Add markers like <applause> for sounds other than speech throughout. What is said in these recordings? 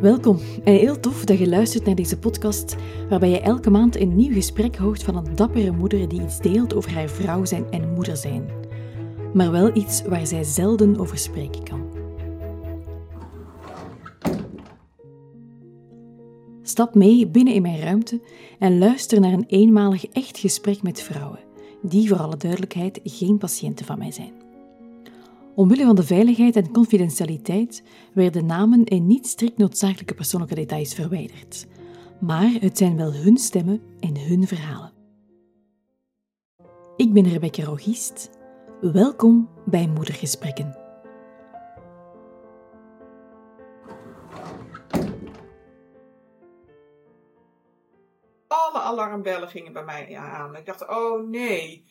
Welkom en heel tof dat je luistert naar deze podcast, waarbij je elke maand een nieuw gesprek hoort van een dappere moeder die iets deelt over haar vrouw zijn en moeder zijn. Maar wel iets waar zij zelden over spreken kan. Stap mee binnen in mijn ruimte en luister naar een eenmalig echt gesprek met vrouwen, die voor alle duidelijkheid geen patiënten van mij zijn. Omwille van de veiligheid en confidentialiteit werden namen en niet strikt noodzakelijke persoonlijke details verwijderd. Maar het zijn wel hun stemmen en hun verhalen. Ik ben Rebecca Rogist. Welkom bij Moedergesprekken. Alle alarmbellen gingen bij mij aan. Ik dacht, oh nee.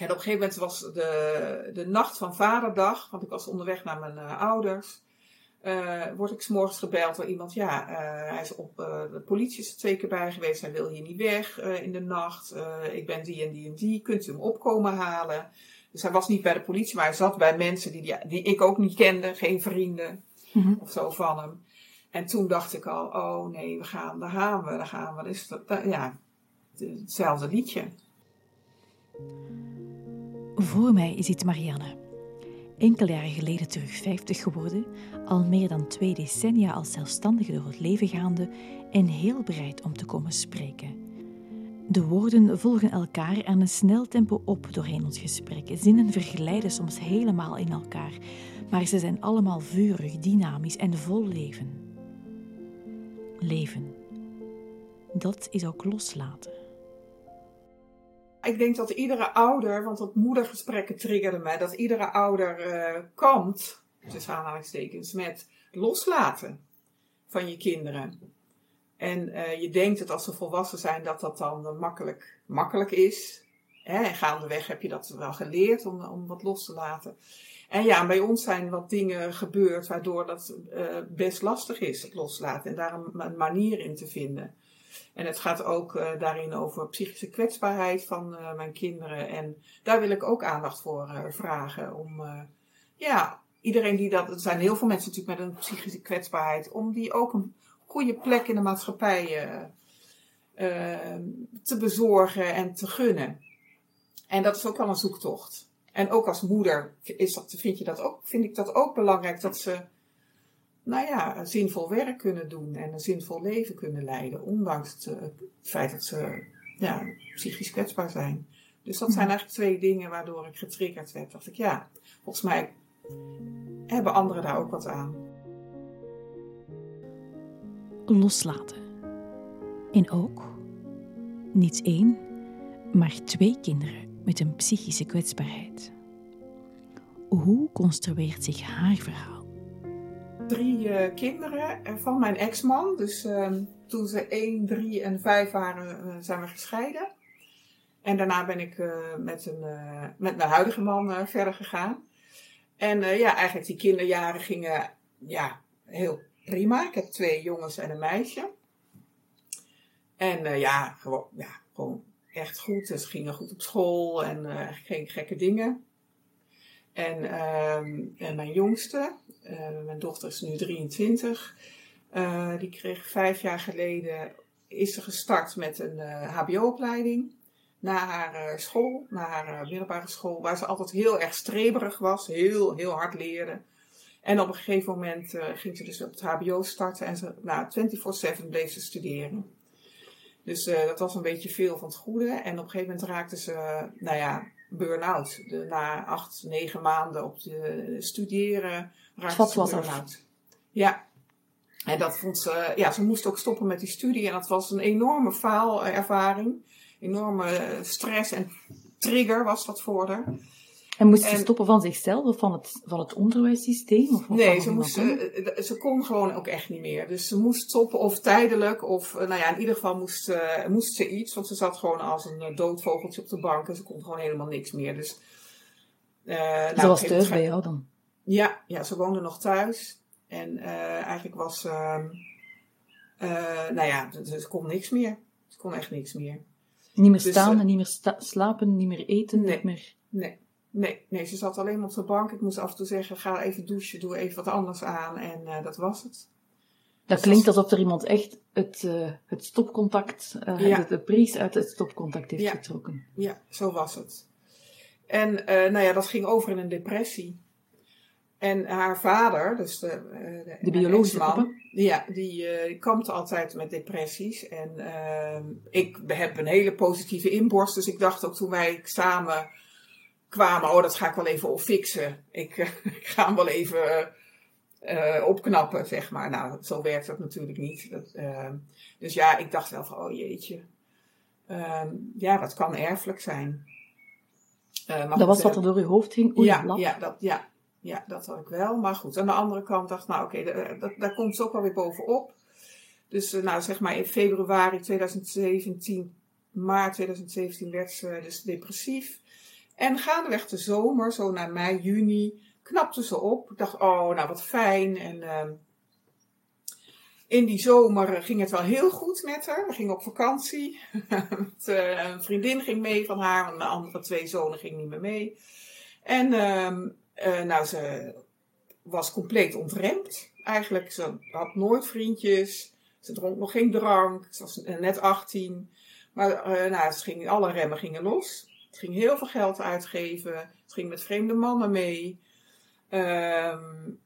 En op een gegeven moment was de, de nacht van vaderdag, want ik was onderweg naar mijn uh, ouders. Uh, word ik s'morgens gebeld door iemand. Ja, uh, hij is op, de politie is er twee keer bij geweest. Hij wil hier niet weg in de nacht. ik ben die en die en die. Kunt u hem opkomen halen? Dus hij was niet bij de politie, maar hij zat bij mensen die, die ik ook niet kende. Geen vrienden mm -hmm. of zo van hem. En toen dacht ik al, oh nee, we gaan, daar gaan we, daar gaan we. Dus dat, ja, hetzelfde liedje. Voor mij is het Marianne. Enkele jaren geleden terug 50 geworden, al meer dan twee decennia als zelfstandige door het leven gaande en heel bereid om te komen spreken. De woorden volgen elkaar aan een snel tempo op doorheen ons gesprek. Zinnen verglijden soms helemaal in elkaar, maar ze zijn allemaal vurig, dynamisch en vol leven. Leven. Dat is ook loslaten. Ik denk dat iedere ouder, want dat moedergesprekken triggerden mij, dat iedere ouder uh, kampt, tussen aanhalingstekens, met loslaten van je kinderen. En uh, je denkt dat als ze volwassen zijn, dat dat dan makkelijk, makkelijk is. Hè? En gaandeweg heb je dat wel geleerd om, om wat los te laten. En ja, bij ons zijn wat dingen gebeurd waardoor dat best lastig is, het loslaten. En daar een manier in te vinden. En het gaat ook uh, daarin over psychische kwetsbaarheid van uh, mijn kinderen. En daar wil ik ook aandacht voor uh, vragen. Om, ja, iedereen die dat, er zijn heel veel mensen natuurlijk met een psychische kwetsbaarheid, om die ook een goede plek in de maatschappij te bezorgen en te gunnen. En dat is ook wel een zoektocht. En ook als moeder is dat, vind, je dat ook, vind ik dat ook belangrijk dat ze nou ja, een zinvol werk kunnen doen en een zinvol leven kunnen leiden, ondanks het, het feit dat ze ja, psychisch kwetsbaar zijn. Dus dat zijn eigenlijk twee dingen waardoor ik getriggerd werd. Dacht ik, ja, volgens mij hebben anderen daar ook wat aan. Loslaten. En ook niet één, maar twee kinderen met een psychische kwetsbaarheid. Hoe construeert zich haar verhaal? Drie uh, kinderen van mijn ex-man. Dus uh, toen ze 1, 3 en 5 waren, uh, zijn we gescheiden. En daarna ben ik uh, met, een, met mijn huidige man verder gegaan. En ja, eigenlijk die kinderjaren gingen ja, heel prima. Ik heb twee jongens en een meisje. En ja, gewoon, ja, gewoon echt goed. Ze gingen goed op school en geen gekke dingen. En, uh, en mijn jongste, mijn dochter is nu 23, uh, die kreeg vijf jaar geleden, is ze gestart met een HBO-opleiding. Na haar school, na haar middelbare school, waar ze altijd heel erg streberig was, heel, heel hard leerde. En op een gegeven moment ging ze dus op het HBO starten en ze, nou, 24-7 bleef ze studeren. Dus dat was een beetje veel van het goede. En op een gegeven moment raakte ze, nou ja, burn-out. Na acht, negen maanden op de studeren raakte ze burn-out. Ja. En dat vond ze, ja, ze moest ook stoppen met die studie. En dat was een enorme faalervaring. Enorme stress en trigger was dat voor haar. En moest ze stoppen van zichzelf of van het, van het onderwijssysteem? Of nee, ze, moest, ze, ze kon gewoon ook echt niet meer. Dus ze moest stoppen of tijdelijk. Of nou ja, in ieder geval moest, uh, moest ze iets. Want ze zat gewoon als een doodvogeltje op de bank. En ze kon gewoon helemaal niks meer. Dus, uh, nou, was thuis bij jou dan? Ja, ja, ze woonde nog thuis. En eigenlijk was... Ehm, nou ja, ze, ze kon niks meer. Ze kon echt niks meer. Niet meer dus, staan en niet meer slapen, niet meer eten, nee, niet meer... Nee, Nee, nee, ze zat alleen op de bank. Ik moest af en toe zeggen, ga even douchen, doe even wat anders aan. En uh, dat was het. Dat klinkt alsof er iemand echt het, uh, het stopcontact, uh, ja. de, uit het stopcontact heeft ja. getrokken. Ja, zo was het. En uh, nou ja, dat ging over in een depressie. En haar vader, dus de, de, de biologische man, ja, die kampte altijd met depressies. En ehm, ik heb een hele positieve inborst, dus ik dacht ook toen wij samen kwamen, oh dat ga ik wel even opfixen. Ik, <laughs> ik ga hem wel even uh, opknappen, zeg maar. Nou, zo werkt dat natuurlijk niet. Dat, uh, dus ja, ik dacht wel van, oh jeetje. Uh, ja, dat kan erfelijk zijn. Uh, dat was wat er door je hoofd ging? Oei, ja, ja, dat, ja, ja, dat had ik wel. Maar goed, aan de andere kant dacht ik, nou oké, okay, daar komt het ook wel weer bovenop. Dus nou, zeg maar in februari 2017, maart 2017 werd ze dus depressief. En gaandeweg de zomer, zo naar mei, juni, knapte ze op. Ik dacht, oh, nou wat fijn. En uh, in die zomer ging het wel heel goed met haar. We gingen op vakantie. <laughs> uh, een vriendin ging mee van haar, want de andere twee zonen gingen niet meer mee. En uh, nou, ze was compleet ontremd. Eigenlijk, ze had nooit vriendjes. Ze dronk nog geen drank. Ze was net 18. Maar nou, ging, alle remmen gingen los. Het ging heel veel geld uitgeven. Het ging met vreemde mannen mee. Um,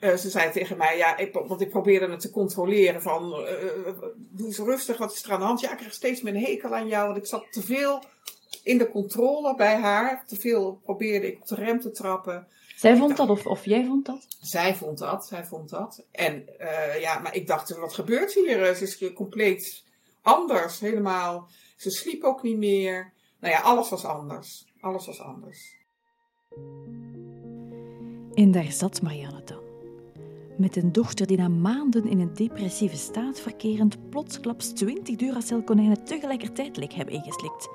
uh, ze zei tegen mij, ja, ik, want ik probeerde het te controleren van, uh, doe eens rustig, wat is er aan de hand? Ja, ik krijg steeds meer een hekel aan jou, want ik zat te veel in de controle bij haar. Te veel probeerde ik op de rem te trappen. Zij vond dat of, of jij vond dat? Zij vond dat, zij vond dat. En uh, ja, maar ik dacht, wat gebeurt hier? Ze is compleet anders, helemaal. Ze sliep ook niet meer. Nou ja, alles was anders. Alles was anders. En daar zat Marianne dan. Met een dochter die na maanden in een depressieve staat verkerend plotsklaps 20 Duracell-konijnen tegelijkertijd leek hebben ingeslikt.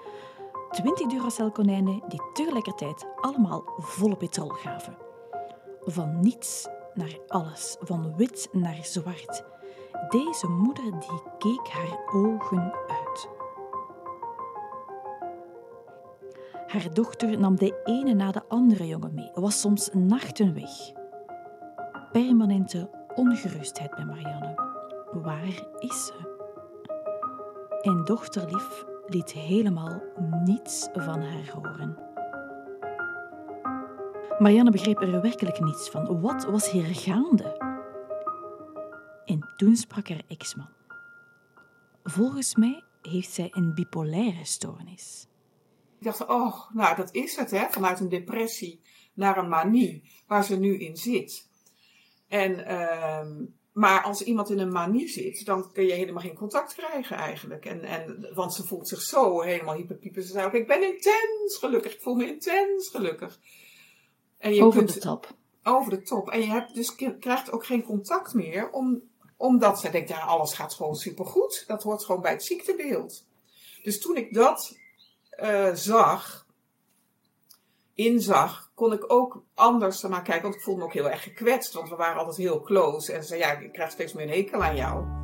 20 Duracell-konijnen die tegelijkertijd allemaal volle petrol gaven. Van niets naar alles, van wit naar zwart. Deze moeder die keek haar ogen uit. Haar dochter nam de ene na de andere jongen mee, was soms nachten weg. Permanente ongerustheid bij Marianne. Waar is ze? En dochterlief liet helemaal niets van haar horen. Marianne begreep er werkelijk niets van. Wat was hier gaande? En toen sprak haar ex-man. Volgens mij heeft zij een bipolaire stoornis. Dacht, oh, nou dat is het, hè, vanuit een depressie naar een manie, waar ze nu in zit. En, uh, maar als iemand in een manie zit, dan kun je helemaal geen contact krijgen eigenlijk. En, en, want ze voelt zich zo helemaal hyperpieper. Ze zei ook, ik ben intens gelukkig, ik voel me intens gelukkig. En je over kunt, de top. Over de top. En je hebt dus, krijgt ook geen contact meer, om, omdat ze denkt, ja, alles gaat gewoon supergoed. Dat hoort gewoon bij het ziektebeeld. Dus toen ik dat uh, zag, inzag, kon ik ook anders naar kijken. Want ik voelde me ook heel erg gekwetst, want we waren altijd heel close. En ze zei, ja, ik krijg steeds meer een hekel aan jou.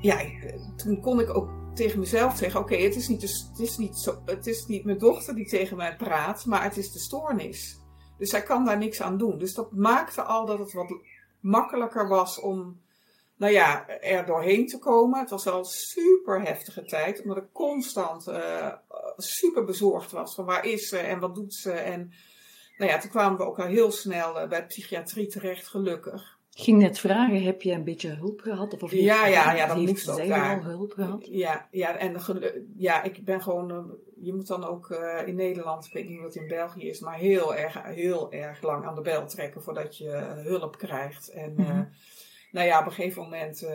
Ja, toen kon ik ook tegen mezelf zeggen: Oké, het is niet, het is niet zo, het is niet mijn dochter die tegen mij praat, maar het is de stoornis. Dus zij kan daar niks aan doen. Dus dat maakte al dat het wat makkelijker was om, nou ja, er doorheen te komen. Het was wel een super heftige tijd, omdat ik constant uh, super bezorgd was van waar is ze en wat doet ze. En nou ja, toen kwamen we ook al heel snel uh, bij psychiatrie terecht, gelukkig ging net vragen, heb je een beetje hulp gehad? Of, of ja, ja, ja, dat moest ook daar. al hulp gehad? Ja, ja, en ja, ik ben gewoon, eh, je moet dan ook uh, in Nederland, ik weet niet wat in België is, maar heel erg, heel erg lang aan de bel trekken voordat je uh, hulp krijgt. En mm -hmm. nou ja, op een gegeven moment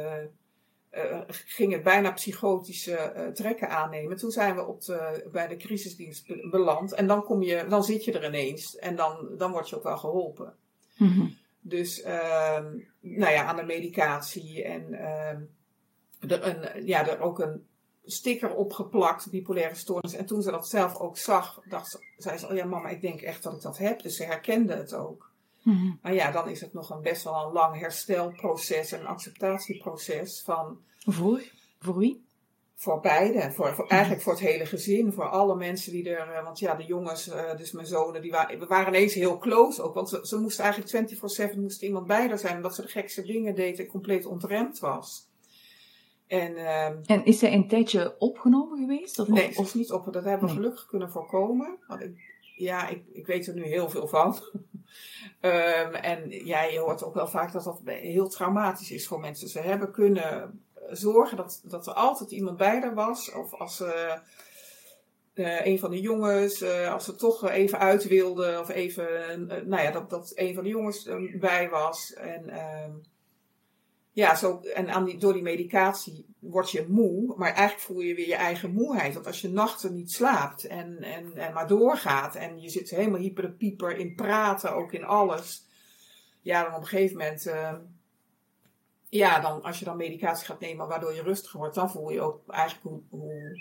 ging het bijna psychotische trekken aannemen. Toen zijn we op de, bij de crisisdienst beland en dan, kom je, dan zit je er ineens en dan, dan word je ook wel geholpen. Mm -hmm. Dus ehm, nou ja, aan de medicatie en uh, er, een, ja, er ook een sticker opgeplakt, bipolaire stoornis. En toen ze dat zelf ook zag, dacht ze, zei ze, oh ja mama, ik denk echt dat ik dat heb. Dus ze herkende het ook. Mm-hmm. Maar ja, dan is het nog een best wel een lang herstelproces, een acceptatieproces van... Voor? Voor wie? Voor beide, voor, voor, eigenlijk voor het hele gezin, voor alle mensen die er, eh, want ja, de jongens, eh, dus mijn zonen, die waren, we waren ineens heel close ook, want ze, ze moesten eigenlijk 24-7 moest iemand bij haar zijn, omdat ze de gekste dingen deed en compleet ontremd was. En, uh, en is zij een tijdje opgenomen geweest? Of, nee, is niet op. Dat hebben we gelukkig kunnen voorkomen. Want ik, ja, ik, ik weet er nu heel veel van. um, <laughs> en ja, je hoort ook wel vaak dat dat heel traumatisch is voor mensen. Ze hebben kunnen zorgen dat, dat er altijd iemand bij haar was. Of als uh, een van de jongens, uh, als ze toch even uit wilde. Of even, nou ja, dat, dat een van de jongens bij was. En ehm, ja, zo, en aan die, door die medicatie word je moe, maar eigenlijk voel je weer je eigen moeheid. Want als je nachten niet slaapt en, en, en maar doorgaat en je zit helemaal hyper de pieper in praten, ook in alles. Ja, dan op een gegeven moment, uh, ja, dan als je dan medicatie gaat nemen waardoor je rustiger wordt, dan voel je ook eigenlijk hoe, hoe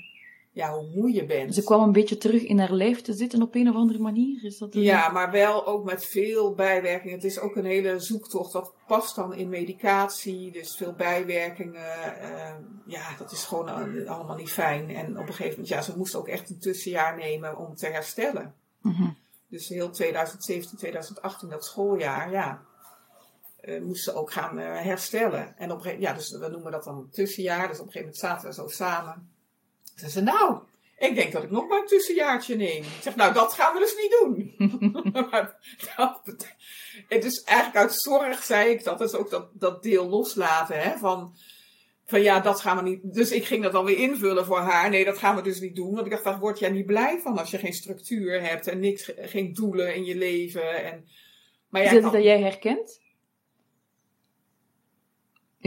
ja, hoe moe je bent. Ze kwam een beetje terug in haar lijf te zitten op een of andere manier. Is dat ja, maar wel ook met veel bijwerkingen. Het is ook een hele zoektocht. Dat past dan in medicatie. Dus veel bijwerkingen. Uh, ja, dat is gewoon allemaal niet fijn. En op een gegeven moment, ja, ze moest ook echt een tussenjaar nemen om te herstellen. Mm Dus heel 2017, 2018, dat schooljaar, ja. Uh, moest ze ook gaan uh, herstellen. En op ja, dus we noemen dat dan een tussenjaar. Dus op een gegeven moment zaten we zo samen. Ze zei, nou, ik denk dat ik nog maar een tussenjaartje neem. Ik zeg, nou, dat gaan we dus niet doen. <laughs> <laughs> het is eigenlijk uit zorg zei ik dat. Dat is ook dat, dat deel loslaten, hè, van, van ja, dat gaan we niet. Dus ik ging dat dan weer invullen voor haar. Nee, dat gaan we dus niet doen. Want ik dacht, daar word jij niet blij van als je geen structuur hebt en niks, geen doelen in je leven. En, maar is dat dat jij herkent?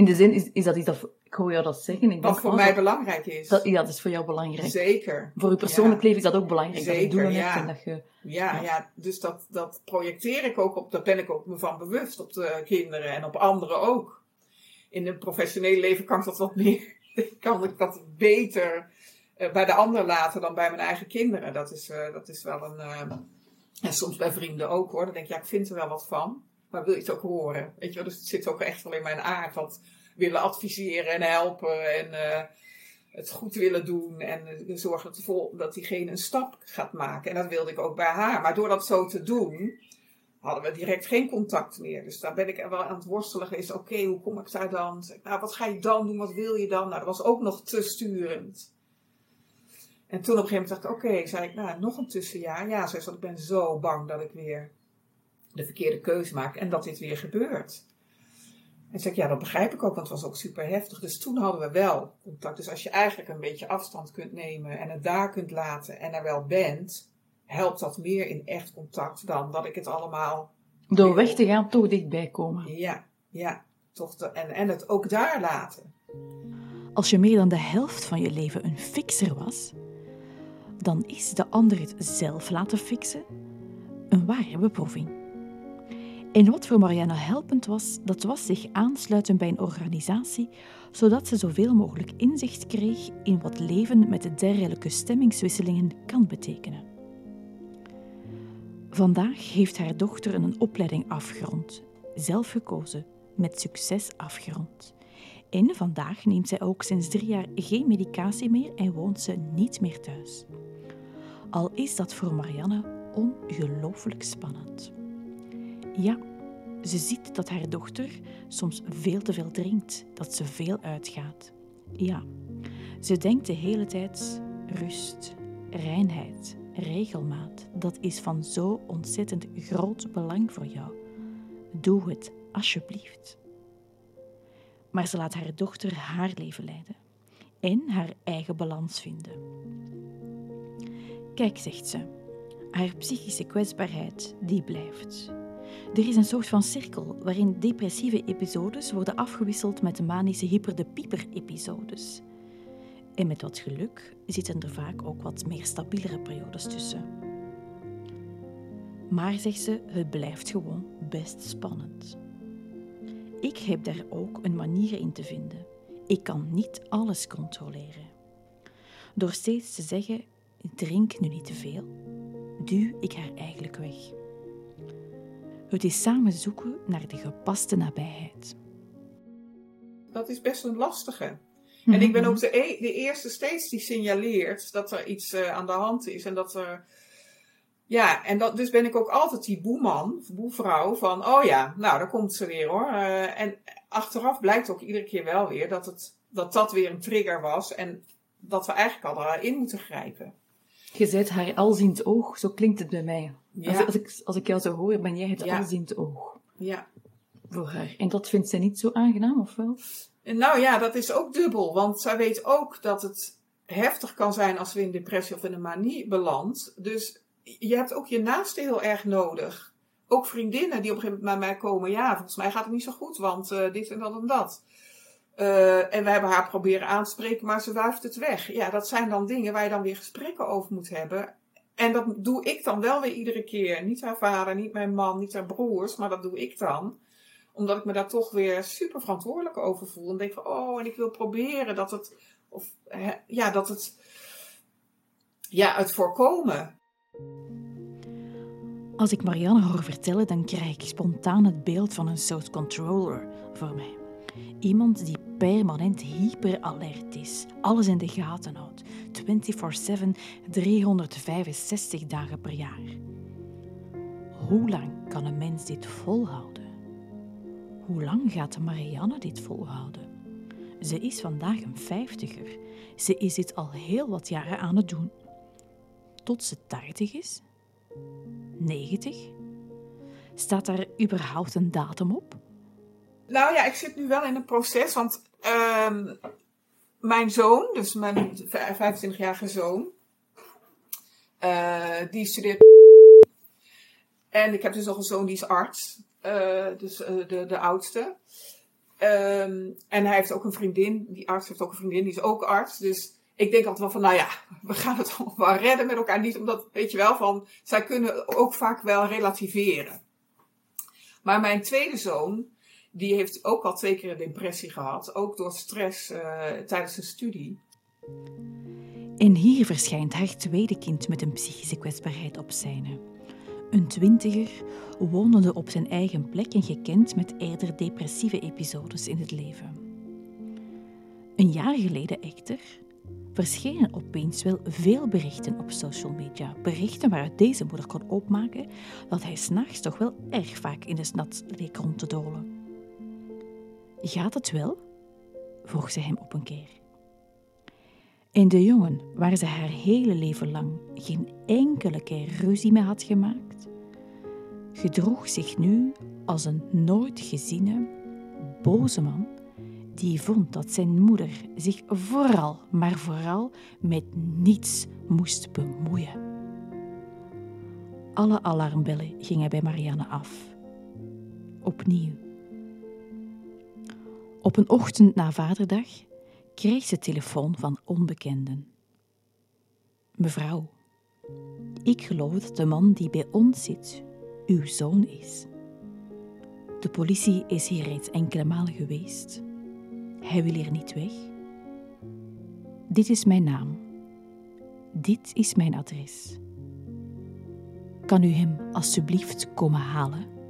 In de zin, is, is dat iets dat ik hoor jou dat zeggen. Ik Wat voor mij belangrijk is. Dat, ja, dat is voor jou belangrijk. Zeker. Voor je persoonlijk leven is dat ook belangrijk. Zeker, dat je doelen ja. hebt en dat je... Ja, ja. ja dus dat, dat projecteer ik ook op, daar ben ik ook me van bewust op de kinderen en op anderen ook. In het professionele leven kan ik dat wat meer, <laughs> kan ik dat beter uh, bij de ander laten dan bij mijn eigen kinderen. Dat is, uh, dat is wel een, uh, en soms bij vrienden ook hoor. Dan denk ik, ja, ik vind er wel wat van. Maar wil je het ook horen? Weet je wel, dus het zit ook echt wel in mijn aard. Dat, willen adviseren en helpen en uh, het goed willen doen en uh, zorgen dat, dat diegene een stap gaat maken. En dat wilde ik ook bij haar. Maar door dat zo te doen, hadden we direct geen contact meer. Dus daar ben ik wel aan het worstelen Is Oké, hoe kom ik daar dan? nou, wat ga je dan doen? Wat wil je dan? Nou, dat was ook nog te sturend. En toen op een gegeven moment dacht ik, oké, zei ik, nou, nog een tussenjaar. Ja, zei ze, ik ben zo bang dat ik weer de verkeerde keuze maak en dat dit weer gebeurt. En zei ik, ja, dat begrijp ik ook, want het was ook super heftig. Dus toen hadden we wel contact. Dus als je eigenlijk een beetje afstand kunt nemen en het daar kunt laten en er wel bent, helpt dat meer in echt contact dan dat ik het allemaal. Door weg te gaan, toch dichtbij komen. Ja, ja. Toch en, en het ook daar laten. Als je meer dan de helft van je leven een fixer was, dan is de ander het zelf laten fixen een ware beproeving. En wat voor Marianne helpend was, dat was zich aansluiten bij een organisatie, zodat ze zoveel mogelijk inzicht kreeg in wat leven met dergelijke stemmingswisselingen kan betekenen. Vandaag heeft haar dochter een opleiding afgerond, zelf gekozen, met succes afgerond. En vandaag neemt zij ook sinds drie jaar geen medicatie meer en woont ze niet meer thuis. Al is dat voor Marianne ongelooflijk spannend. Ja, ze ziet dat haar dochter soms veel te veel drinkt, dat ze veel uitgaat. Ja, ze denkt de hele tijd rust, reinheid, regelmaat. Dat is van zo ontzettend groot belang voor jou. Doe het, alsjeblieft. Maar ze laat haar dochter haar leven leiden en haar eigen balans vinden. Kijk, zegt ze, haar psychische kwetsbaarheid die blijft. Er is een soort van cirkel waarin depressieve episodes worden afgewisseld met manische de pieper-episodes. En met wat geluk zitten er vaak ook wat meer stabielere periodes tussen. Maar, zegt ze, het blijft gewoon best spannend. Ik heb daar ook een manier in te vinden. Ik kan niet alles controleren. Door steeds te zeggen: drink nu niet te veel, duw ik haar eigenlijk weg. Het is samen zoeken naar de gepaste nabijheid. Dat is best een lastige. En ik ben ook de, e- de eerste steeds die signaleert dat er iets eh, aan de hand is. En dat er. Ja, en dat, dus ben ik ook altijd die boeman, boevrouw van, oh ja, nou, daar komt ze weer hoor. Eh, en achteraf blijkt ook iedere keer wel weer dat, het, dat dat weer een trigger was. En dat we eigenlijk al in moeten grijpen. Je zet haar alziend oog, zo klinkt het bij mij. Ja. Als, als, ik, als ik jou zo hoor, ben jij het Ja. alziend oog Ja. voor haar. En dat vindt zij niet zo aangenaam, of wel? En nou ja, dat is ook dubbel. Want zij weet ook dat het heftig kan zijn als we in depressie of in een manie belandt. Dus je hebt ook je naasten heel erg nodig. Ook vriendinnen die op een gegeven moment bij mij komen. Ja, volgens mij gaat het niet zo goed, want eh, dit en dat en dat. Eh, en we hebben haar proberen aan te spreken, maar ze wuift het weg. Ja, dat zijn dan dingen waar je dan weer gesprekken over moet hebben. En dat doe ik dan wel weer iedere keer. Niet haar vader, niet mijn man, niet haar broers, maar dat doe ik dan omdat ik me daar toch weer super verantwoordelijk over voel. En denk van, oh, en ik wil proberen dat het, of, ja, dat het, ja, het voorkomen. Als ik Marianne hoor vertellen, dan krijg ik spontaan het beeld van een soort controller voor mij. Iemand die permanent hyperalert is, alles in de gaten houdt, 24/7, 365 dagen per jaar. Hoe lang kan een mens dit volhouden? Hoe lang gaat Marianne dit volhouden? Ze is vandaag een vijftiger. Ze is dit al heel wat jaren aan het doen. Tot ze 80 is? 90? Staat daar überhaupt een datum op? Nou ja, ik zit nu wel in een proces, want ehm, mijn zoon, dus mijn 25-jarige zoon, eh, die studeert. En ik heb dus nog een zoon die is arts, eh, dus eh, de, de oudste. Ehm, en hij heeft ook een vriendin, die arts heeft ook een vriendin, die is ook arts. Dus ik denk altijd wel van, nou ja, <laughs> we gaan het allemaal wel redden met elkaar. Niet omdat, weet je wel, van, zij kunnen ook vaak wel relativeren. Maar mijn tweede zoon, die heeft ook al twee keer een depressie gehad. Ook door stress eh, tijdens zijn studie. En hier verschijnt haar tweede kind met een psychische kwetsbaarheid op scène. Een twintiger, wonende op zijn eigen plek en gekend met eerder depressieve episodes in het leven. Een jaar geleden echter verschenen opeens wel veel berichten op social media. Berichten waaruit deze moeder kon opmaken dat hij s'nachts toch wel erg vaak in de snat leek rond te dolen. Gaat het wel? vroeg ze hem op een keer. En de jongen, waar ze haar hele leven lang geen enkele keer ruzie mee had gemaakt, gedroeg zich nu als een nooit geziene, boze man die vond dat zijn moeder zich vooral, maar vooral met niets moest bemoeien. Alle alarmbellen gingen bij Marianne af. Opnieuw. Op een ochtend na vaderdag kreeg ze telefoon van onbekenden. Mevrouw, ik geloof dat de man die bij ons zit uw zoon is. De politie is hier reeds enkele malen geweest. Hij wil hier niet weg. Dit is mijn naam. Dit is mijn adres. Kan u hem alstublieft komen halen?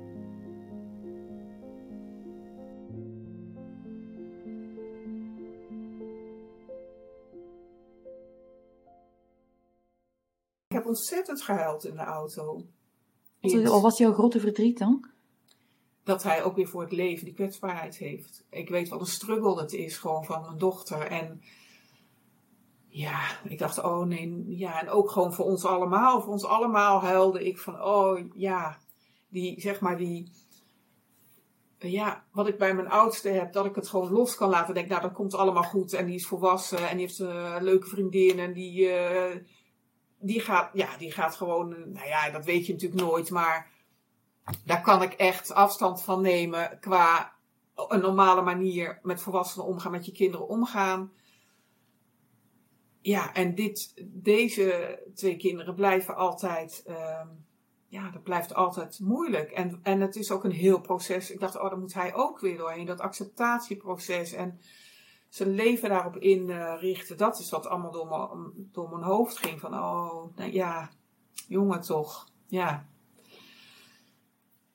Ontzettend gehuild in de auto. Wat was jouw grote verdriet dan? dat hij ook weer voor het leven die kwetsbaarheid heeft. Ik weet wat een struggle het is gewoon van mijn dochter. En ja, ik dacht, oh nee, ja, en ook gewoon voor ons allemaal. Voor ons allemaal huilde ik van, oh ja, die, zeg maar, die, ja, wat ik bij mijn oudste heb, dat ik het gewoon los kan laten. Denk, nou, dat komt allemaal goed. En die is volwassen en die heeft een leuke vriendin en die, uh, die gaat, ja, die gaat gewoon, nou ja, dat weet je natuurlijk nooit, maar daar kan ik echt afstand van nemen qua een normale manier met volwassenen omgaan, met je kinderen omgaan. Ja, en dit, deze twee kinderen blijven altijd, uh, ja, dat blijft altijd moeilijk. En, en het is ook een heel proces. Ik dacht, oh, dan moet hij ook weer doorheen, dat acceptatieproces en zijn leven daarop inrichten. Dat is wat allemaal door mijn, door mijn hoofd ging. Van, oh, nou ja, jongen toch, ja.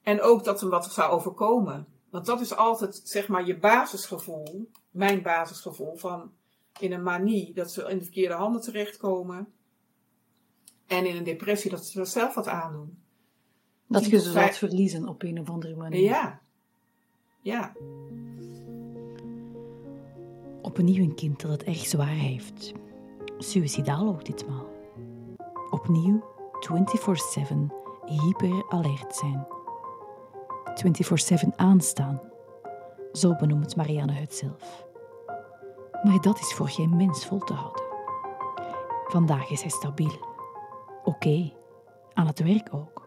En ook dat hem wat zou overkomen. Want dat is altijd, zeg maar, je basisgevoel, mijn basisgevoel van, in een manie dat ze in de verkeerde handen terechtkomen. En in een depressie dat ze zelf wat aandoen. Dat je ze wat verliezen op een of andere manier. Ja. Ja. Opnieuw een kind dat het erg zwaar heeft. Suicidaal ook ditmaal. Opnieuw 24-7 hyper alert zijn. 24-7 aanstaan. Zo benoemt Marianne het zelf. Maar dat is voor geen mens vol te houden. Vandaag is hij stabiel. Oké, aan het werk ook.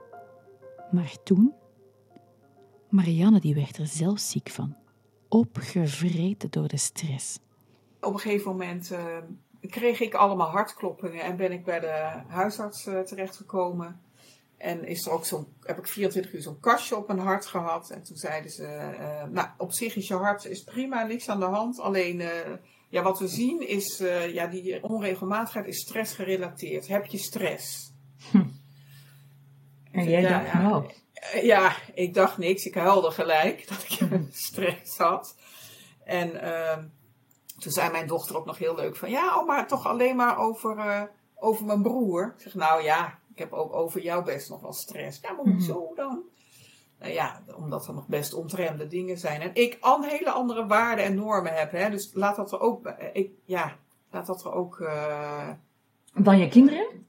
Maar toen? Marianne die werd er zelf ziek van. Opgevreten door de stress. Op een gegeven moment uh, kreeg ik allemaal hartkloppingen en ben ik bij de huisarts uh, terechtgekomen. En is er ook zo'n, heb ik 24 uur zo'n kastje op mijn hart gehad. En toen zeiden ze, uh, nou, op zich is je hart is prima, niks aan de hand. Alleen, ja, wat we zien is, ja, die onregelmatigheid is stressgerelateerd. Heb je stress? Hm. En jij ja, dacht, nou? Ja, ik dacht niks. Ik huilde gelijk <laughs> dat ik stress had. En uh, toen zei mijn dochter ook nog heel leuk van, ja, oh, maar toch alleen maar over, over mijn broer. Ik zeg, nou ja, ik heb ook over jou best nog wel stress. Ja, maar hoezo mhm. dan? Nou ja, omdat er nog best ontremde dingen zijn. En ik al hele andere waarden en normen heb. Hè? Dus laat dat er ook, ik, ja, laat dat er ook. Uh, Dan je kinderen?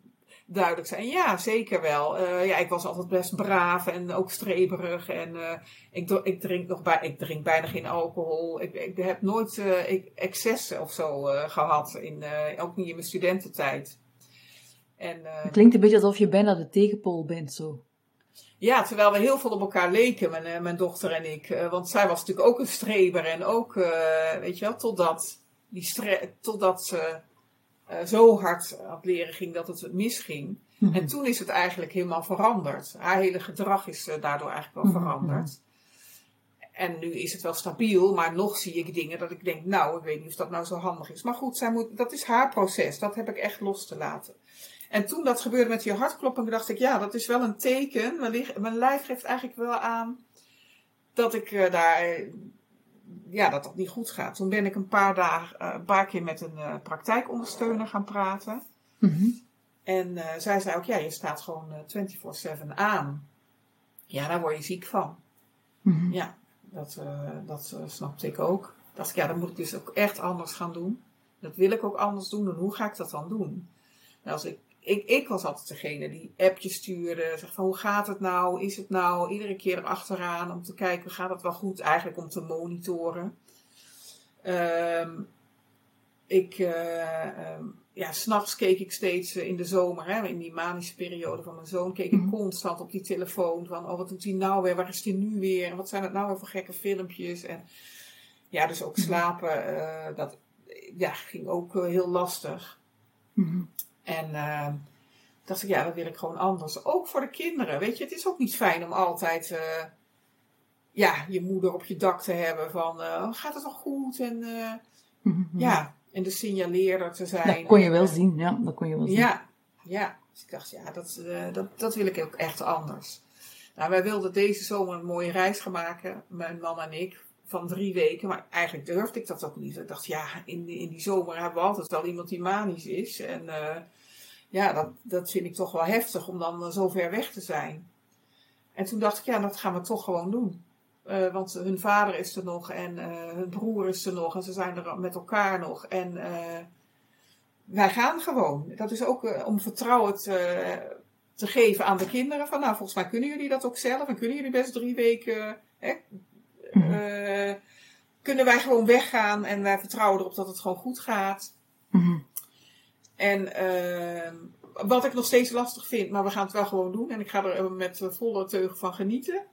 Duidelijk zijn. Ja, zeker wel. Uh, ja, ik was altijd best braaf en ook streberig. En uh, ik, ik, drink nog bij, ik drink bijna geen alcohol. Ik, ik heb nooit ik, excessen of zo gehad. In, ook niet in mijn studententijd. En, het klinkt een beetje alsof je bijna de tegenpool bent zo. Ja, terwijl we heel veel op elkaar leken, mijn, eh, mijn dochter en ik. Uh, want zij was natuurlijk ook een streber en ook, uh, weet je wel, totdat, die totdat ze uh, zo hard aan het leren ging dat het misging. Mm En toen is het eigenlijk helemaal veranderd. Haar hele gedrag is daardoor eigenlijk wel mhm, veranderd. En nu is het wel stabiel, maar nog zie ik dingen dat ik denk, nou, ik weet niet of dat nou zo handig is. Maar goed, zij moet, dat is haar proces. Dat heb ik echt los te laten. En toen dat gebeurde met die hartklopping, dacht ik, ja, dat is wel een teken. Mijn, mijn lijf geeft eigenlijk wel aan dat ik uh, daar, ja, dat dat niet goed gaat. Toen ben ik een paar dagen, uh, een paar keer met een uh, praktijkondersteuner gaan praten. Mm -hmm. En zij zei ook, ja, je staat gewoon 24-7 aan. Ja, daar word je ziek van. Mm -hmm. Ja, dat, dat snapte ik ook. Dacht ik, ja, dan moet ik dus ook echt anders gaan doen. Dat wil ik ook anders doen. En hoe ga ik dat dan doen? Nou, als ik ik, ik was altijd degene die appjes stuurde. Zeg van hoe gaat het nou? Is het nou? Iedere keer erachteraan om te kijken, gaat het wel goed? Eigenlijk om te monitoren. Um, ik, uh, um, ja, s'nachts keek ik steeds uh, in de zomer, hè, in die manische periode van mijn zoon, keek ik -hmm. constant op die telefoon van, oh wat doet hij nou weer? Waar is hij nu weer? Wat zijn het nou weer voor gekke filmpjes? En ja, dus ook mhm. slapen, uh, dat ja, ging ook heel lastig. Mm -hmm. En uh, dacht ik, ja, dat wil ik gewoon anders. Ook voor de kinderen. Weet je, het is ook niet fijn om altijd uh, ja, je moeder op je dak te hebben van uh, gaat het wel goed? En <laughs> mm-hmm. ja, en de signaleerder te zijn. Dat kon je wel zien, ja, dat kon je wel zien. Ja, ja. Dus ik dacht, ja, dat, dat, dat wil ik ook echt anders. Nou, wij wilden deze zomer een mooie reis gaan maken, mijn man en ik, van drie weken. Maar eigenlijk durfde ik dat ook niet. Ik dacht, ja, in, in die zomer hebben we altijd wel iemand die manisch is. En uh, ja, dat, dat vind ik toch wel heftig om dan zo ver weg te zijn. En toen dacht ik, ja, dat gaan we toch gewoon doen. Uh, want hun vader is er nog en hun broer is er nog en ze zijn er met elkaar nog. En wij gaan gewoon. Dat is ook om vertrouwen te, te geven aan de kinderen. Van nou, volgens mij kunnen jullie dat ook zelf en kunnen jullie best drie weken hè, uh, kunnen wij gewoon weggaan en wij vertrouwen erop dat het gewoon goed gaat. Mm-hmm. En uh, wat ik nog steeds lastig vind, maar we gaan het wel gewoon doen. En ik ga er met volle teugen van genieten.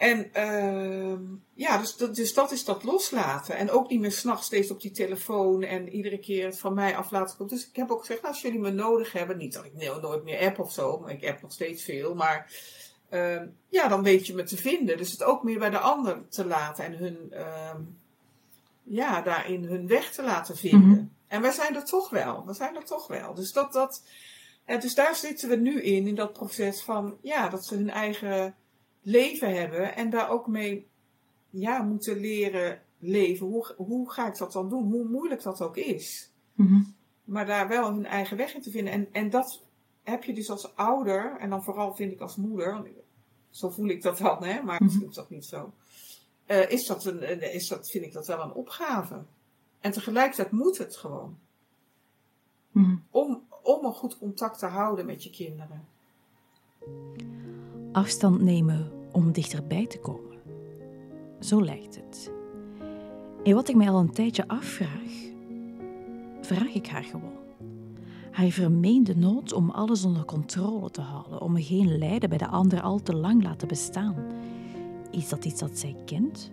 En uh, ja, dus, dus dat is dat loslaten. En ook niet meer s'nachts steeds op die telefoon en iedere keer het van mij af laten komen. Dus ik heb ook gezegd, nou, als jullie me nodig hebben, niet dat ik nooit meer app of zo, maar ik app nog steeds veel. Maar uh, ja, dan weet je me te vinden. Dus het ook meer bij de ander te laten en hun, uh, ja, daarin hun weg te laten vinden. Mm -hmm. En wij zijn er toch wel. We zijn er toch wel. Dus dat, dat, ja, dus daar zitten we nu in, in dat proces van, ja, dat ze hun eigen leven hebben en daar ook mee, ja, moeten leren leven, hoe, hoe ga ik dat dan doen? Hoe moeilijk dat ook is. Mhm. Maar daar wel hun eigen weg in te vinden. En, en dat heb je dus als ouder, en dan vooral vind ik als moeder, zo voel ik dat dan, hè, maar misschien is dat niet zo. Eh, is dat een, eh, is dat, vind ik dat wel een opgave. En tegelijkertijd moet het gewoon. Mhm. Om, om een goed contact te houden met je kinderen. Afstand nemen om dichterbij te komen. Zo lijkt het. En wat ik mij al een tijdje afvraag, vraag ik haar gewoon. Haar vermeende nood om alles onder controle te houden, om geen lijden bij de ander al te lang laten bestaan. Is dat iets dat zij kent?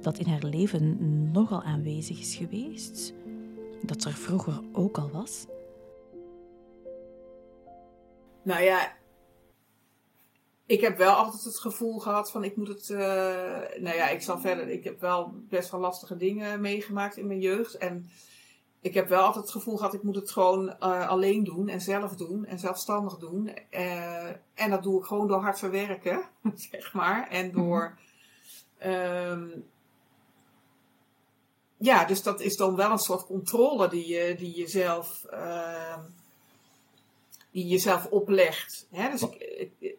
Dat in haar leven nogal aanwezig is geweest? Dat er vroeger ook al was? Nou ja, ik heb wel altijd het gevoel gehad van ik moet het. eh, nou ja, ik zal verder. Ik heb wel best wel lastige dingen meegemaakt in mijn jeugd. En ik heb wel altijd het gevoel gehad ik moet het gewoon eh, alleen doen en zelf doen en zelfstandig doen. Eh, en dat doe ik gewoon door hard te werken, <laughs> zeg maar. En door. ehm, ja, dus dat is dan wel een soort controle die je, die je zelf. ehm, die je jezelf oplegt. Hè? Dus ik, ik-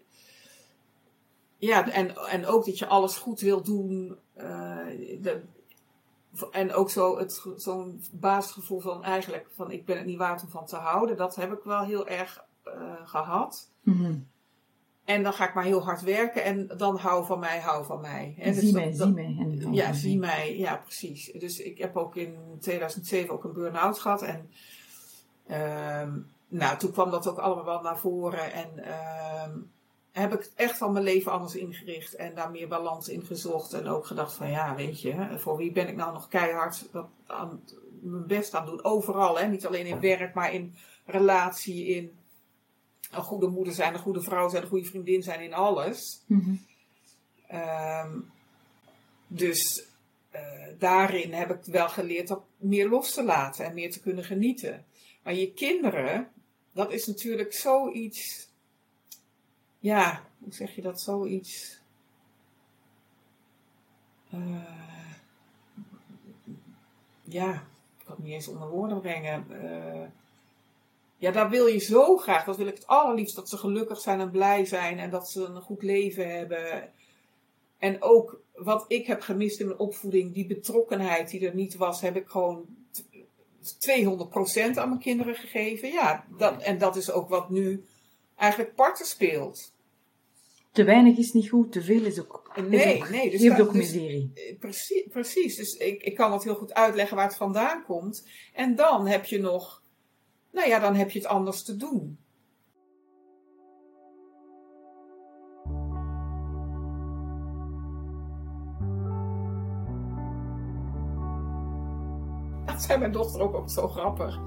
ja, en, en ook dat je alles goed wil doen. eh, de- en ook zo het zo'n basisgevoel van eigenlijk van ik ben het niet waard om van te houden. Dat heb ik wel heel erg eh, gehad. Mhm. En dan ga ik maar heel hard werken en dan hou van mij, hou van mij. Dus zie dat- mij, dat- zie mij. En ja, zie mij. Ja, precies. Dus ik heb ook in 2007 ook een burn-out gehad. En ehm, nou, toen kwam dat ook allemaal wel naar voren. En ehm, heb ik echt van mijn leven anders ingericht. En daar meer balans in gezocht. En ook gedacht van ja, weet je, voor wie ben ik nou nog keihard dat aan, mijn best aan doen. Overal, hè? niet alleen in werk, maar in relatie, in een goede moeder zijn, een goede vrouw zijn, een goede vriendin zijn, in alles. Mhm. Ehm, dus eh, daarin heb ik wel geleerd dat meer los te laten en meer te kunnen genieten. Maar je kinderen, dat is natuurlijk zoiets. Ja, hoe zeg je dat? Zoiets. eh, ja, ik kan het niet eens onder woorden brengen. Eh, ja, daar wil je zo graag. Dat wil ik het allerliefst. Dat ze gelukkig zijn en blij zijn. En dat ze een goed leven hebben. En ook wat ik heb gemist in mijn opvoeding. Die betrokkenheid die er niet was. Heb ik gewoon t- 200% aan mijn kinderen gegeven. Ja, dat, en dat is ook wat nu eigenlijk parten speelt. Te weinig is niet goed, te veel is ook, Nee, ook, nee, dus geeft dat- ook dus- miserie. Eh, Precies, precies. Dus ik, ik kan dat heel goed uitleggen waar het vandaan komt. En dan heb je nog, nou ja, dan heb je het anders te doen. <laughs> Dat zei mijn dochter ook, ook zo grappig.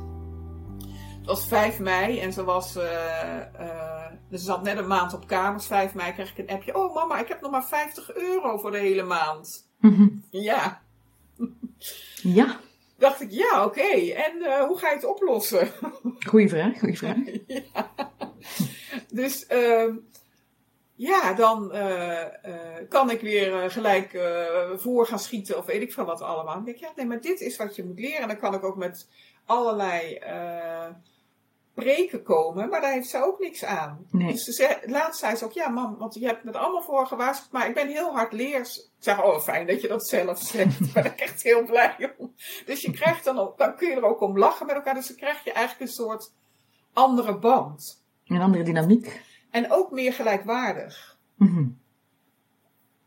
Het was 5 mei en ze was. eh, eh, dus ze zat net een maand op kamers. 5 mei kreeg ik een appje. Oh mama, ik heb nog maar 50 euro voor de hele maand. Mhm. Ja, Ja, dacht ik, ja, oké. En eh, hoe ga je het oplossen? <laughs> goeie vraag, goeie vraag. ja. Dus ehm, ja, dan eh, eh, kan ik weer gelijk voor gaan schieten of weet ik veel wat allemaal. Dan denk ik, ja, nee, maar dit is wat je moet leren. En dan kan ik ook met allerlei preken komen, maar daar heeft ze ook niks aan. Nee. Dus ze zei, laatst zei ze ook, ja mam, want je hebt me er allemaal voor gewaarschuwd, maar ik ben heel hard leers. Ik zeg, oh fijn dat je dat zelf zegt, <laughs> daar ben ik echt heel blij om. Dus je krijgt dan ook, dan kun je er ook om lachen met elkaar, dus dan krijg je eigenlijk een soort andere band. Een andere dynamiek. En ook meer gelijkwaardig. Mhm.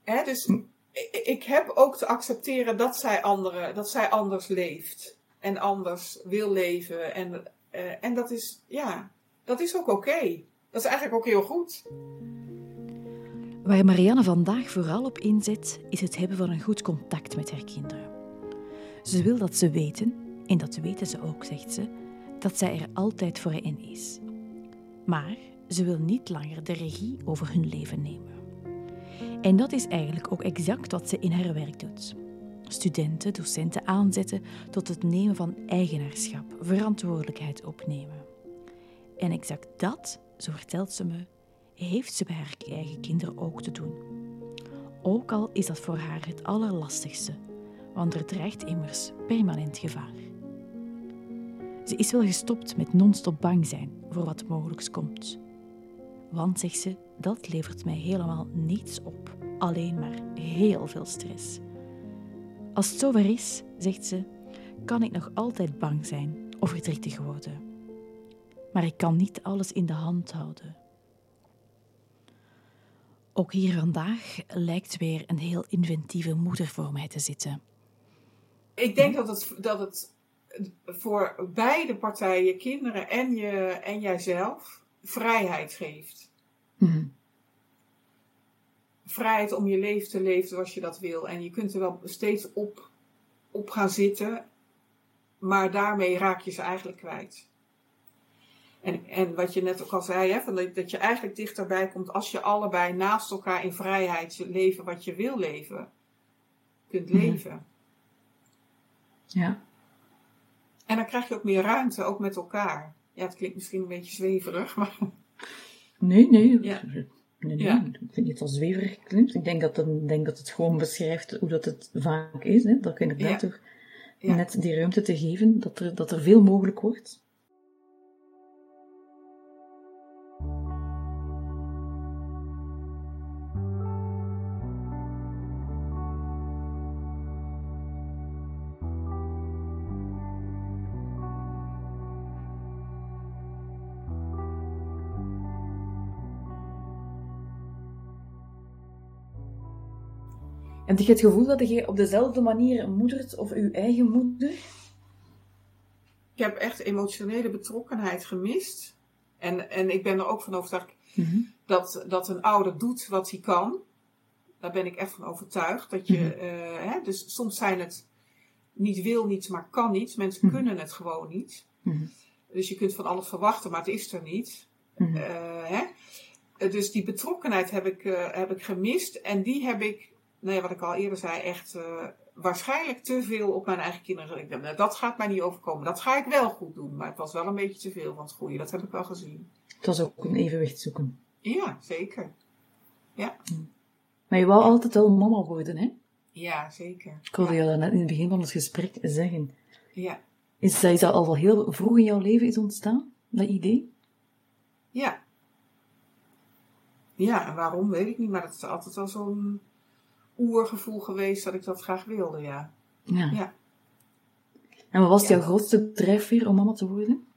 Hè? Dus ik, ik heb ook te accepteren dat zij, andere, dat zij anders leeft. En anders wil leven. En, eh, en dat is, ja, dat is ook oké. Dat is eigenlijk ook heel goed. Waar Marianne vandaag vooral op inzet, is het hebben van een goed contact met haar kinderen. Ze wil dat ze weten, en dat weten ze ook, zegt ze, dat zij er altijd voor hen is. Maar ze wil niet langer de regie over hun leven nemen. En dat is eigenlijk ook exact wat ze in haar werk doet. Studenten, docenten aanzetten tot het nemen van eigenaarschap, verantwoordelijkheid opnemen. En exact dat, zo vertelt ze me, heeft ze bij haar eigen kinderen ook te doen. Ook al is dat voor haar het allerlastigste, want er dreigt immers permanent gevaar. Ze is wel gestopt met non-stop bang zijn voor wat mogelijk komt. Want, zegt ze, dat levert mij helemaal niets op, alleen maar heel veel stress. Als het zover is, zegt ze, kan ik nog altijd bang zijn of verdrietig worden. Maar ik kan niet alles in de hand houden. Ook hier vandaag lijkt weer een heel inventieve moeder voor mij te zitten. Ik denk dat het, dat het voor beide partijen, kinderen en, je, en jijzelf, vrijheid geeft. Mm Vrijheid om je leven te leven zoals je dat wil. En je kunt er wel steeds op, op gaan zitten, maar daarmee raak je ze eigenlijk kwijt. En, en wat je net ook al zei, hè, van dat, dat je eigenlijk dichterbij komt als je allebei naast elkaar in vrijheid leven wat je wil leven, kunt Mhm. leven. Ja. En dan krijg je ook meer ruimte, ook met elkaar. Ja, het klinkt misschien een beetje zweverig, maar Nee, nee. Ja. <laughs> Nee. Ja. Ik vind niet dat zweverig klinkt. Ik denk dat, het, denk dat het gewoon beschrijft hoe dat het vaak is. Hè? Dat ik inderdaad Ja. door Ja. net die ruimte te geven, dat er, dat er veel mogelijk wordt. Heb je het gevoel dat je op dezelfde manier moedert of uw eigen moeder? ik heb echt emotionele betrokkenheid gemist. En, en ik ben er ook van overtuigd dat, dat een ouder doet wat hij kan. Daar ben ik echt van overtuigd. Dat je, Mhm. eh, hè, dus soms zijn het niet wil niets, maar kan niet. Mensen Mhm. kunnen het gewoon niet. Mhm. Dus je kunt van alles verwachten, maar het is er niet. Mhm. Eh, hè? Dus die betrokkenheid heb ik, eh, heb ik gemist. En die heb ik, nou ja, wat ik al eerder zei, echt eh, waarschijnlijk te veel op mijn eigen kinderen. Ik dacht, nou, dat gaat mij niet overkomen. Dat ga ik wel goed doen. Maar het was wel een beetje te veel van het goede. Dat heb ik wel gezien. Het was ook een evenwicht zoeken. Ja, zeker. Maar je wou altijd wel mama worden, hè? Ja, zeker. Ik hoorde je dat net in het begin van het gesprek zeggen. Ja, Is dat, is dat al wel heel vroeg in jouw leven is ontstaan, dat idee? ja. Ja, en waarom weet ik niet. Maar het is altijd wel zo'n oergevoel geweest dat ik dat graag wilde, ja. Ja. Ja. En wat was jouw grootste drijfveer om mama te worden?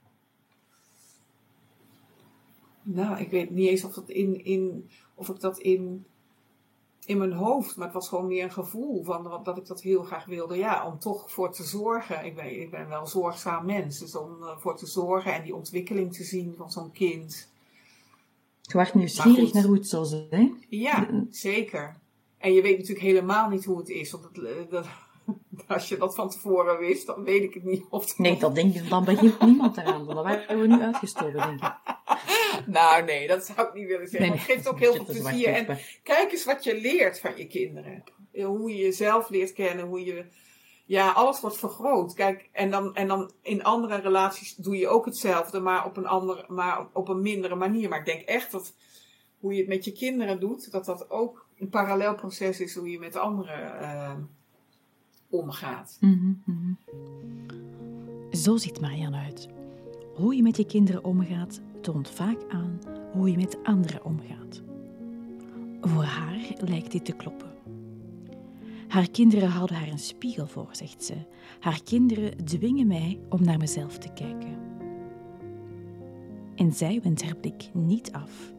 Nou, ik weet niet eens of, dat in, in, of ik dat in, in mijn hoofd, maar het was gewoon meer een gevoel van dat ik dat heel graag wilde. Ja, om toch voor te zorgen. Ik ben, ik ben wel een zorgzaam mens, dus om eh, voor te zorgen en die ontwikkeling te zien van zo'n kind. Je werd nieuwsgierig naar hoe het zou zijn. Ja, zeker. En je weet natuurlijk helemaal niet hoe het is. Want het, eh, dat, <laughs> als je dat van tevoren wist, dan weet ik het niet of het Nee, dat denk ik, dan begint niemand eraan. Dan waren we nu uitgestorven, denk ik. <laughs> Nou, nee, dat zou ik niet willen zeggen. Nee, het geeft ook heel veel plezier. En kijk eens wat je leert van je kinderen. Hoe je jezelf leert kennen, hoe je... Ja, alles wordt vergroot. Kijk, en dan, en dan in andere relaties doe je ook hetzelfde, maar op een, andere, maar op een mindere manier. Maar ik denk echt dat hoe je het met je kinderen doet, dat dat ook een parallel proces is hoe je met anderen eh, omgaat. Mhm, mhm. Zo ziet Marianne uit. Hoe je met je kinderen omgaat, toont vaak aan hoe je met anderen omgaat. Voor haar lijkt dit te kloppen. Haar kinderen houden haar een spiegel voor, zegt ze. Haar kinderen dwingen mij om naar mezelf te kijken. En zij wendt haar blik niet af.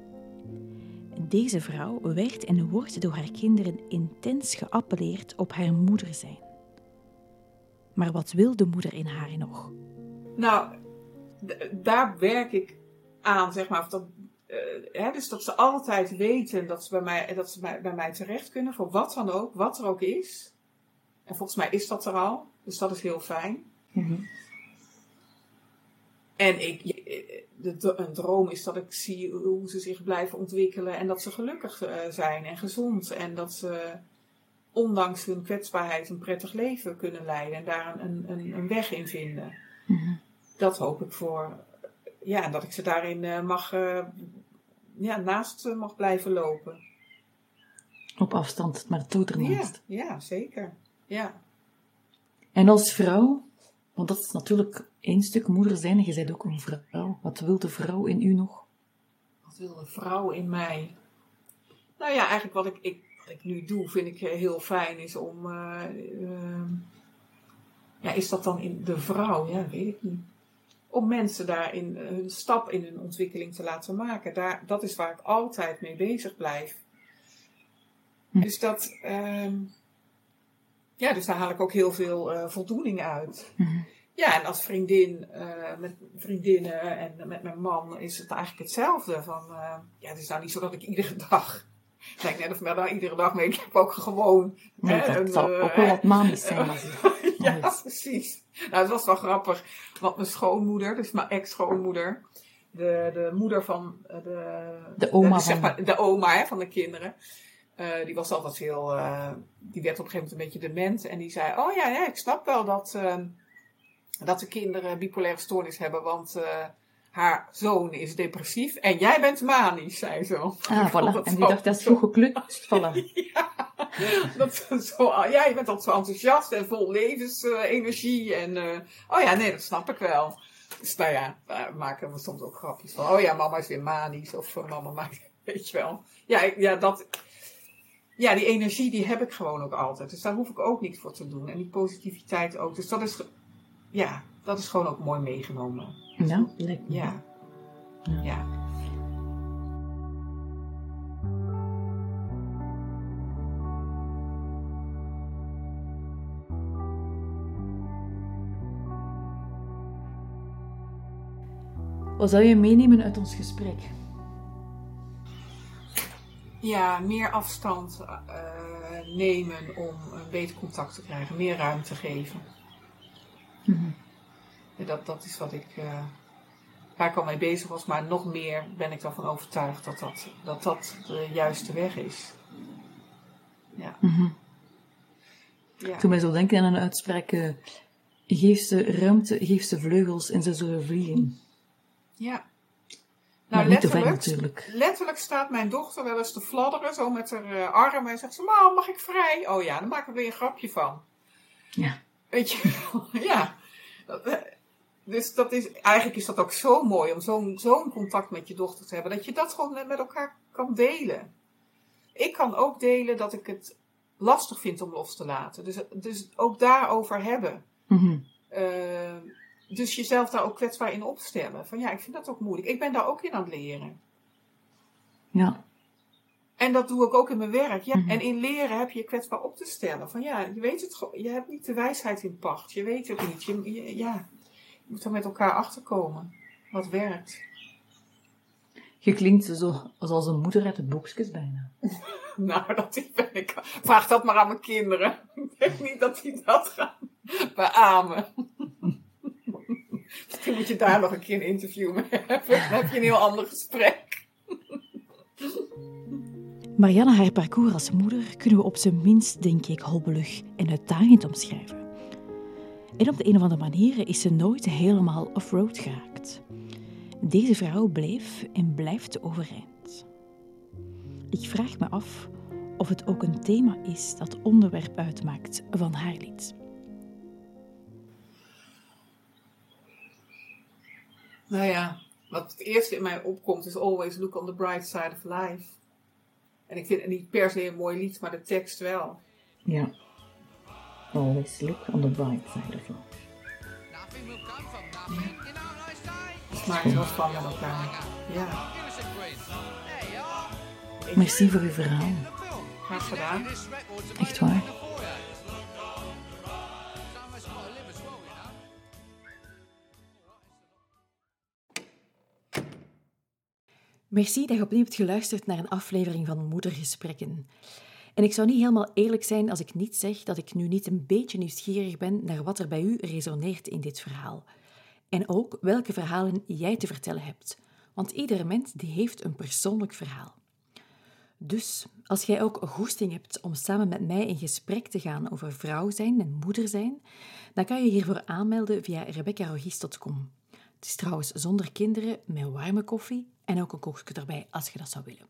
Deze vrouw werd en wordt door haar kinderen intens geappelleerd op haar moeder zijn. Maar wat wil de moeder in haar nog? Nou, daar werk ik aan, zeg maar. Of dat, eh, hè, dus dat ze altijd weten dat ze, bij mij, dat ze bij, bij mij terecht kunnen, voor wat dan ook, wat er ook is. En volgens mij is dat er al, dus dat is heel fijn. Mhm. En ik, de, de- een droom is dat ik zie hoe ze zich blijven ontwikkelen en dat ze gelukkig eh, zijn en gezond. En dat ze ondanks hun kwetsbaarheid een prettig leven kunnen leiden en daar een, een, een weg in vinden. Mhm. Dat hoop ik voor, ja, en dat ik ze daarin eh, mag, eh, ja, naast eh, mag blijven lopen. Op afstand, maar het doet Ja, ernaast. ja, zeker. Ja. En als vrouw, want dat is natuurlijk één stuk moeder zijn en je bent ook een vrouw. Wat wil de vrouw in u nog? Wat wil de vrouw in mij? Nou ja, eigenlijk wat ik, ik, wat ik nu doe, vind ik heel fijn, is om. eh, eh, ja, is dat dan in de vrouw? Ja, weet ik niet. Om mensen daarin eh, hun stap in hun ontwikkeling te laten maken. Daar, dat is waar ik altijd mee bezig blijf. Hm. Dus dat. ehm, ja, dus daar haal ik ook heel veel eh, voldoening uit. Mhm. Ja, en als vriendin, eh, met vriendinnen en met mijn man is het eigenlijk hetzelfde. Van, eh, ja, het is nou niet zo dat ik iedere <laughs> dag, kijk net of ik daar iedere dag mee, ik heb ook gewoon. Nee, hè, dat een, zal eh, ook wel wat <laughs> zijn. <laughs> Ja, precies. Nou, het was wel grappig, want mijn schoonmoeder, dus mijn ex-schoonmoeder, de, de moeder van eh, de, De oma de, zeg van- maar, de oma hè, van de kinderen. eh, die was altijd heel, eh, die werd op een gegeven moment een beetje dement. En die zei, oh ja, ja ik snap wel dat, eh, dat de kinderen bipolaire stoornis hebben. Want eh, haar zoon is depressief en jij bent manisch, zei ze. Ah, <laughs> voilà. dat En die dacht, dat is zo- geklukt. <laughs> Ja, dat, zo, ja, je bent altijd zo enthousiast en vol levensenergie. En, eh, oh ja, nee, dat snap ik wel. Dus nou ja, daar maken we soms ook grapjes van. Oh ja, mama is weer manisch. Of eh, mama maakt, <laughs> weet je wel. Ja, ja, dat, ja, die energie die heb ik gewoon ook altijd. Dus daar hoef ik ook niks voor te doen. En die positiviteit ook. Dus dat is, ja, dat is gewoon ook mooi meegenomen. Lijkt me. Ja. Ja. Ja. Wat zou je meenemen uit ons gesprek? Ja, meer afstand eh, nemen om een beter contact te krijgen, meer ruimte geven. Mhm. Dat, dat is wat ik, eh, waar ik al mee bezig was, maar nog meer ben ik ervan overtuigd dat dat, dat, dat de juiste weg is. Ja. Mhm. Ja. Toen mij zo denken aan een uitspraak, eh, geef ze ruimte, geef ze vleugels en ze zullen vliegen. ja. Nou, ver letterlijk, letterlijk staat mijn dochter wel eens te fladderen, zo met haar eh, armen. En zegt ze, mam, mag ik vrij? Oh ja, dan maken we weer een grapje van. Ja. Weet je <laughs> ja. Dus dat is, eigenlijk is dat ook zo mooi om zo'n zo'n contact met je dochter te hebben. Dat je dat gewoon met elkaar kan delen. Ik kan ook delen dat ik het lastig vind om los te laten. Dus, dus ook daarover hebben. Mhm. Eh, dus jezelf daar ook kwetsbaar in opstellen. Van ja, ik vind dat ook moeilijk. Ik ben daar ook in aan het leren. Ja. En dat doe ik ook in mijn werk. Ja. Mhm. En in leren heb je je kwetsbaar op te stellen. Van ja, je weet het gewoon. Je hebt niet de wijsheid in pacht. Je weet het niet. Je, je- ja, je moet er met elkaar achterkomen. Wat werkt. Je klinkt zo als een moeder uit de boekjes bijna. <laughs> Nou, dat is- ben ik. Vraag dat maar aan mijn kinderen. Ik denk niet dat die dat gaan beamen. <laughs> Misschien moet je daar nog een keer een interview mee hebben. Dan heb je een heel ander gesprek. Marianne haar parcours als moeder kunnen we op zijn minst, denk ik, hobbelig en uitdagend omschrijven. En op de een of andere manier is ze nooit helemaal off-road geraakt. Deze vrouw bleef en blijft overeind. Ik vraag me af of het ook een thema is dat onderwerp uitmaakt van haar lied. Nou ja, wat het eerste in mij opkomt is always look on the bright side of life. En ik vind het niet per se een mooi lied, maar de tekst wel. Ja. Always look on the bright side of life. Het maakt wat van met elkaar. Ja. Merci voor uw verhaal. Graag gedaan. Echt waar. Merci dat je opnieuw hebt geluisterd naar een aflevering van Moedergesprekken. En ik zou niet helemaal eerlijk zijn als ik niet zeg dat ik nu niet een beetje nieuwsgierig ben naar wat er bij u resoneert in dit verhaal. En ook welke verhalen jij te vertellen hebt. Want iedere mens die heeft een persoonlijk verhaal. Dus als jij ook goesting hebt om samen met mij in gesprek te gaan over vrouw zijn en moeder zijn, dan kan je hiervoor aanmelden via rebeccarogis.com. Het is trouwens zonder kinderen, met warme koffie en ook een koekje erbij als je dat zou willen.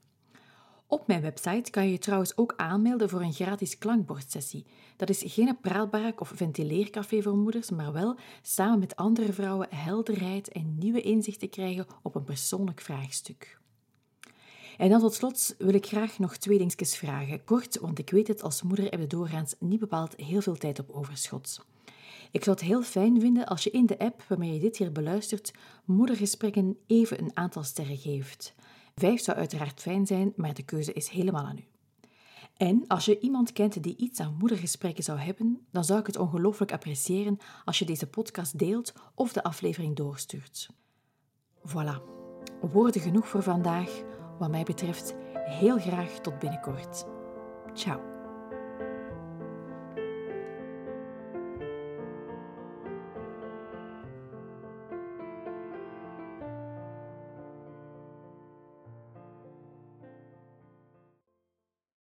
Op mijn website kan je je trouwens ook aanmelden voor een gratis klankbordsessie. Dat is geen praalbarak of ventileercafé voor moeders, maar wel samen met andere vrouwen helderheid en nieuwe inzichten krijgen op een persoonlijk vraagstuk. En dan tot slot wil ik graag nog twee dingetjes vragen. Kort, want ik weet het, als moeder heb je doorgaans niet bepaald heel veel tijd op overschot. Ik zou het heel fijn vinden als je in de app waarmee je dit hier beluistert, moedergesprekken even een aantal sterren geeft. Vijf zou uiteraard fijn zijn, maar de keuze is helemaal aan u. En als je iemand kent die iets aan moedergesprekken zou hebben, dan zou ik het ongelooflijk appreciëren als je deze podcast deelt of de aflevering doorstuurt. Voilà, woorden genoeg voor vandaag. Wat mij betreft, heel graag tot binnenkort. Ciao.